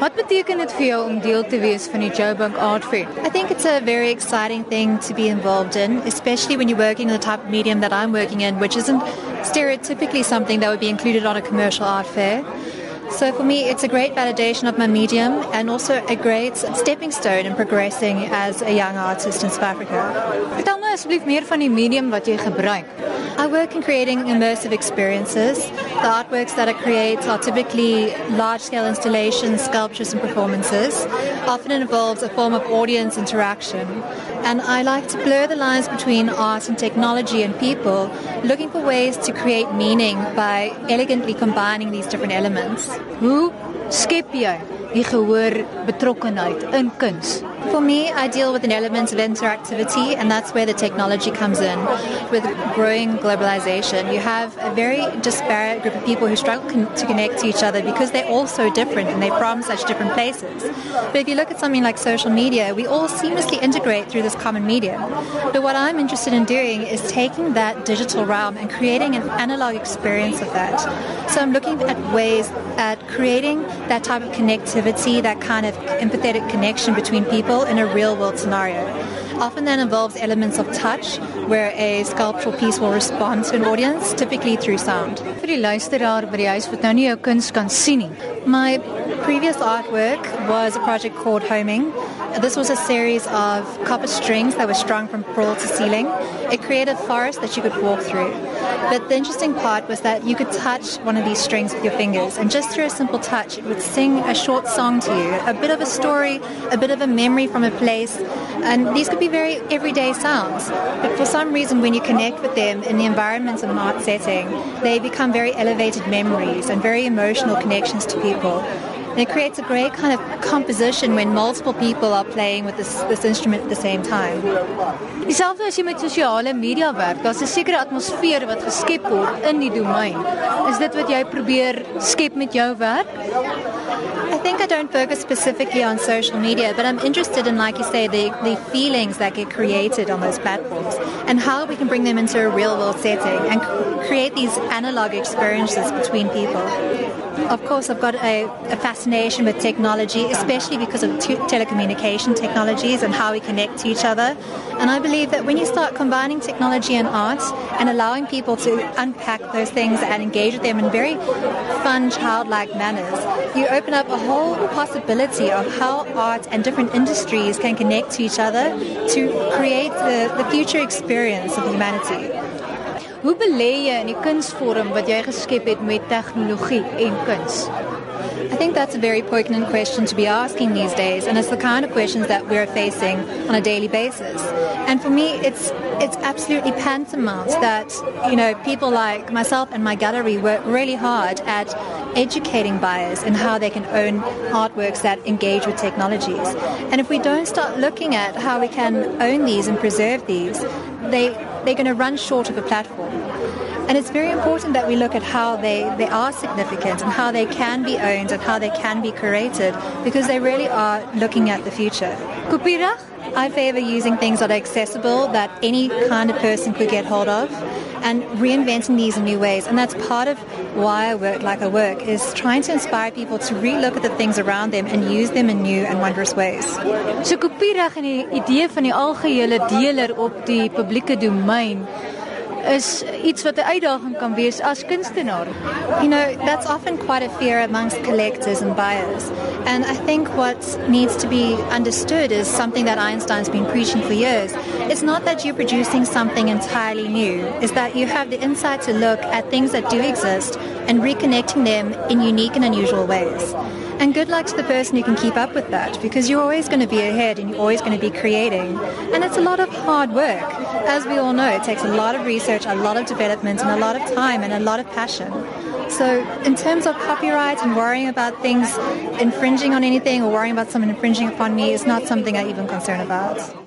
Wat beteken dit vir jou om deel te wees van die Joburg Art Fair? I think it's a very exciting thing to be involved in, especially when you're working in the type of medium that I'm working in, which isn't stereotypically something that would be included on a commercial art fair. So for me, it's a great validation of my medium and also a great stepping stone in progressing as a young artist in South Africa. Vertel my asseblief meer van die medium wat jy gebruik. I work in creating immersive experiences. The artworks that I create are typically large-scale installations, sculptures and performances. Often involves a form of audience interaction. And I like to blur the lines between art and technology and people, looking for ways to create meaning by elegantly combining these different elements. Hoe skep jy die gehoor betrokkenheid in kuns? For me, I deal with an element of interactivity, and that's where the technology comes in. With growing globalization, you have a very disparate group of people who struggle con- to connect to each other because they're all so different and they're from such different places. But if you look at something like social media, we all seamlessly integrate through this common medium. But what I'm interested in doing is taking that digital realm and creating an analog experience of that. So I'm looking at ways at creating that type of connectivity, that kind of empathetic connection between people in a real world scenario. Often that involves elements of touch, where a sculptural piece will respond to an audience, typically through sound. Vir die luisteraar by die huis wat nou nie jou kuns kan sien nie. My previous artwork was a project called Homing. This was a series of copper strings that were strung from floor to ceiling. It created a forest that you could walk through. But the interesting part was that you could touch one of these strings with your fingers, and just through a simple touch, it would sing a short song to you, a bit of a story, a bit of a memory from a place. And these could be very everyday sounds. But for some reason, when you connect with them in the environment of an art setting, they become very elevated memories and very emotional connections to people. And it creates a great kind of composition when multiple people are playing with this, this instrument at the same time. Dieselfde as jy met sosiale media werk, daar's 'n sekere atmosfeer wat geskep word in die domein. Is dit wat jy probeer skep met jou werk? I think I don't focus specifically on social media, but I'm interested in, like you say, the, the feelings that get created on those platforms and how we can bring them into a real world setting and create these analog experiences between people. Of course, I've got a, a fascination with technology, especially because of te- telecommunication technologies and how we connect to each other. And I believe that when you start combining technology and art and allowing people to unpack those things and engage with them in very fun, childlike manners, you open up a whole possibility of how art and different industries can connect to each other to create the, the future experience of humanity. Hoe belê jy in die kunsvorm wat jy geskep het met tegnologie en kuns? I think that's a very poignant question to be asking these days, and it's the kind of questions that we're facing on a daily basis. And for me, it's it's absolutely tantamount that you know people like myself and my gallery work really hard at educating buyers in how they can own artworks that engage with technologies. And if we don't start looking at how we can own these and preserve these, they they're going to run short of a platform. And it's very important that we look at how they, they are significant and how they can be owned and how they can be curated because they really are looking at the future. Kopiereg? I favor using things that are accessible, that any kind of person could get hold of, and reinventing these in new ways. And that's part of why I work like I work, is trying to inspire people to relook at the things around them and use them in new and wondrous ways. So en die idee van die algehele deler op die publieke domein is iets wat 'n uitdaging kan wees as kunstenaar. You know, that's often quite a fear amongst collectors and buyers. And I think what needs to be understood is something that Einstein's been preaching for years. It's not that you're producing something entirely new, it's that you have the insight to look at things that do exist and reconnecting them in unique and unusual ways. And good luck to the person who can keep up with that because you're always going to be ahead and you're always going to be creating. And it's a lot of hard work. As we all know, it takes a lot of research, a lot of development, and a lot of time and a lot of passion. So, in terms of copyright and worrying about things infringing on anything or worrying about someone infringing upon me is not something I even concern about.